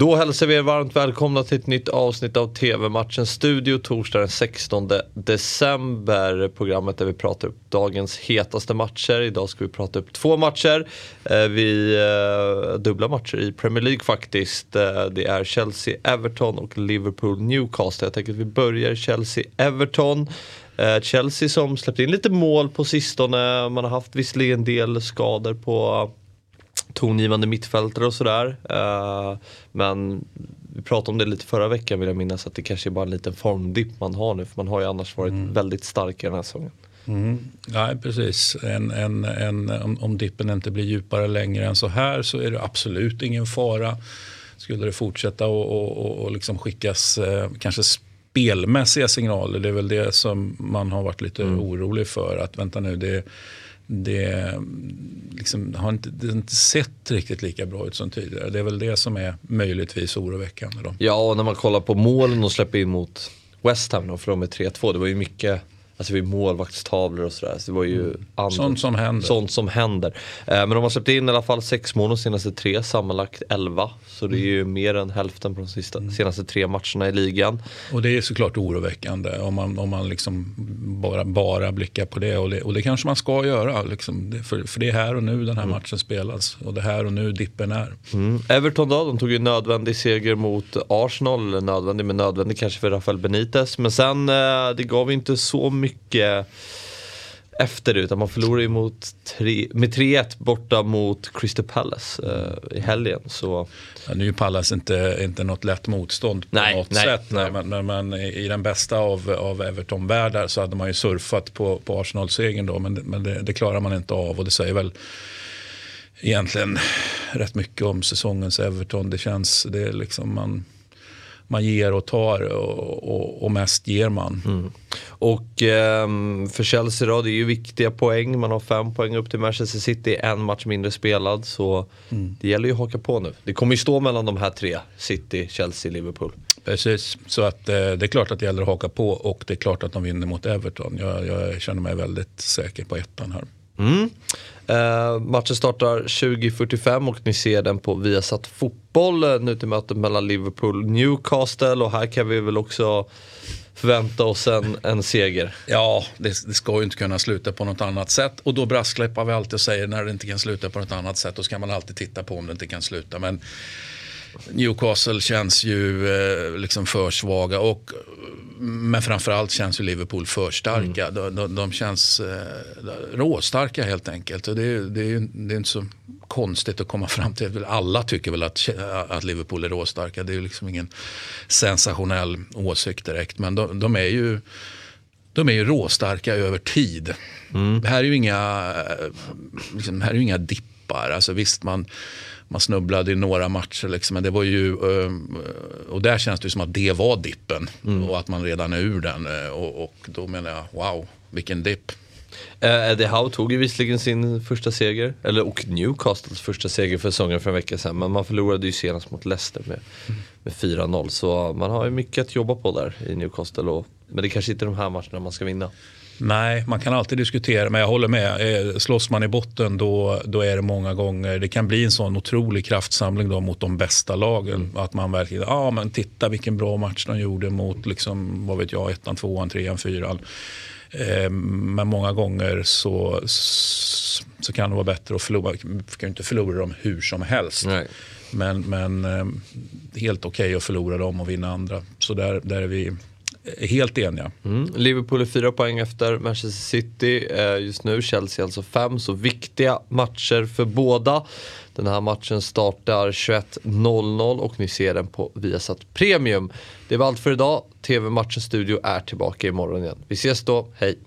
Då hälsar vi er varmt välkomna till ett nytt avsnitt av TV-matchen Studio torsdag den 16 december. Programmet där vi pratar upp dagens hetaste matcher. Idag ska vi prata upp två matcher. Eh, vi eh, dubbla matcher i Premier League faktiskt. Eh, det är Chelsea-Everton och Liverpool-Newcastle. Jag tänker att vi börjar Chelsea-Everton. Chelsea som släppte in lite mål på sistone. Man har haft visserligen en del skador på tongivande mittfältare och sådär. Uh, men vi pratade om det lite förra veckan vill jag minnas att det kanske är bara en liten formdipp man har nu för man har ju annars varit mm. väldigt stark i den här säsongen. Mm. Nej, precis. En, en, en, om, om dippen inte blir djupare längre än så här så är det absolut ingen fara. Skulle det fortsätta och, och, och, och liksom skickas eh, kanske spelmässiga signaler, det är väl det som man har varit lite mm. orolig för. Att vänta nu, det det, liksom, har inte, det har inte sett riktigt lika bra ut som tidigare. Det är väl det som är möjligtvis oroväckande. Då. Ja, och när man kollar på målen och släpper in mot West Ham då, för de är 3-2, det var ju mycket Alltså vid målvaktstavlor och sådär. Så det var ju mm. andra, sånt som händer. Sånt som händer. Eh, men de har släppt in i alla fall sex mål de senaste tre, sammanlagt elva. Så det är ju mm. mer än hälften på de sista, mm. senaste tre matcherna i ligan. Och det är såklart oroväckande om man, om man liksom bara, bara blickar på det. Och, det. och det kanske man ska göra. Liksom. För, för det är här och nu den här mm. matchen spelas. Och det är här och nu dippen är. Mm. Everton då, de tog ju nödvändig seger mot Arsenal. Nödvändig, men nödvändig kanske för Rafael Benitez. Men sen, eh, det gav inte så mycket mycket efter utan man förlorade ju mot tre, med 3-1 borta mot Crystal Palace eh, i helgen. Så. Ja, nu är Palace inte, inte något lätt motstånd på nej, något nej, sätt. Nej. Men, men, men, i den bästa av, av Everton-världar så hade man ju surfat på, på Arsenal-segern då men, men det, det, klarar man inte av och det säger väl egentligen rätt mycket om säsongens Everton. Det känns, det är liksom man man ger och tar och, och, och mest ger man. Mm. Och eh, för Chelsea då, det är ju viktiga poäng. Man har fem poäng upp till Manchester City, en match mindre spelad. Så mm. det gäller ju att haka på nu. Det kommer ju stå mellan de här tre, City, Chelsea, Liverpool. Precis, så att, eh, det är klart att det gäller att haka på och det är klart att de vinner mot Everton. Jag, jag känner mig väldigt säker på ettan här. Mm. Uh, matchen startar 20.45 och ni ser den på Viasat Fotboll eh, nu till mötet mellan Liverpool och Newcastle och här kan vi väl också förvänta oss en, en seger. Ja, det, det, ska ju inte kunna sluta på något annat sätt och då brasklappar vi alltid och säger när det inte kan sluta på något annat sätt då ska man alltid titta på om det inte kan sluta. Men Newcastle känns ju eh, liksom för svaga och men framförallt känns ju Liverpool för starka. Mm. De, de, de, känns eh, råstarka helt enkelt. Och det, det, är, det är inte så konstigt att komma fram till. Alla tycker väl att, att Liverpool är råstarka. Det är ju liksom ingen sensationell åsikt direkt. Men de, de är ju de är ju råstarka över tid. Mm. Det här är ju inga, liksom, här är ju inga dippar. Alltså visst, man man snubblade i några matcher. Liksom, men det var ju, ehm, och där känns det som att det var dippen mm. och att man redan är ur den. Eh, och, och då menar jag, wow, vilken dipp. Uh, Eddie Howe tog ju visserligen sin första seger, eller och Newcastles första seger för säsongen för en vecka sedan. Men man förlorade ju senast mot Leicester med, mm. med 4-0. Så man har ju mycket att jobba på där i Newcastle. Och, men det kanske inte är de här matcherna man ska vinna. Nej, man kan alltid diskutera, men jag håller med. Eh, slåss man i botten då, då är det många gånger, det kan bli en sån otrolig kraftsamling då mot de bästa lagen. Mm. Att man verkligen, ja ah, men titta vilken bra match de gjorde mot, liksom, vad vet jag, ettan, tvåan, trean, fyran. Eh, men många gånger så, så kan det vara bättre att förlora. Man kan inte förlora dem hur som helst. Nej. Men, men eh, helt okej okay att förlora dem och vinna andra. Så där, där är vi helt eniga. Mm. Liverpool är fyra poäng efter Manchester City eh, just nu. Chelsea alltså fem. Så viktiga matcher för båda. Den här matchen startar 21.00 och ni ser den på Viasat Premium. Det var allt för idag. TV Matchens studio är tillbaka imorgon igen. Vi ses då. Hej!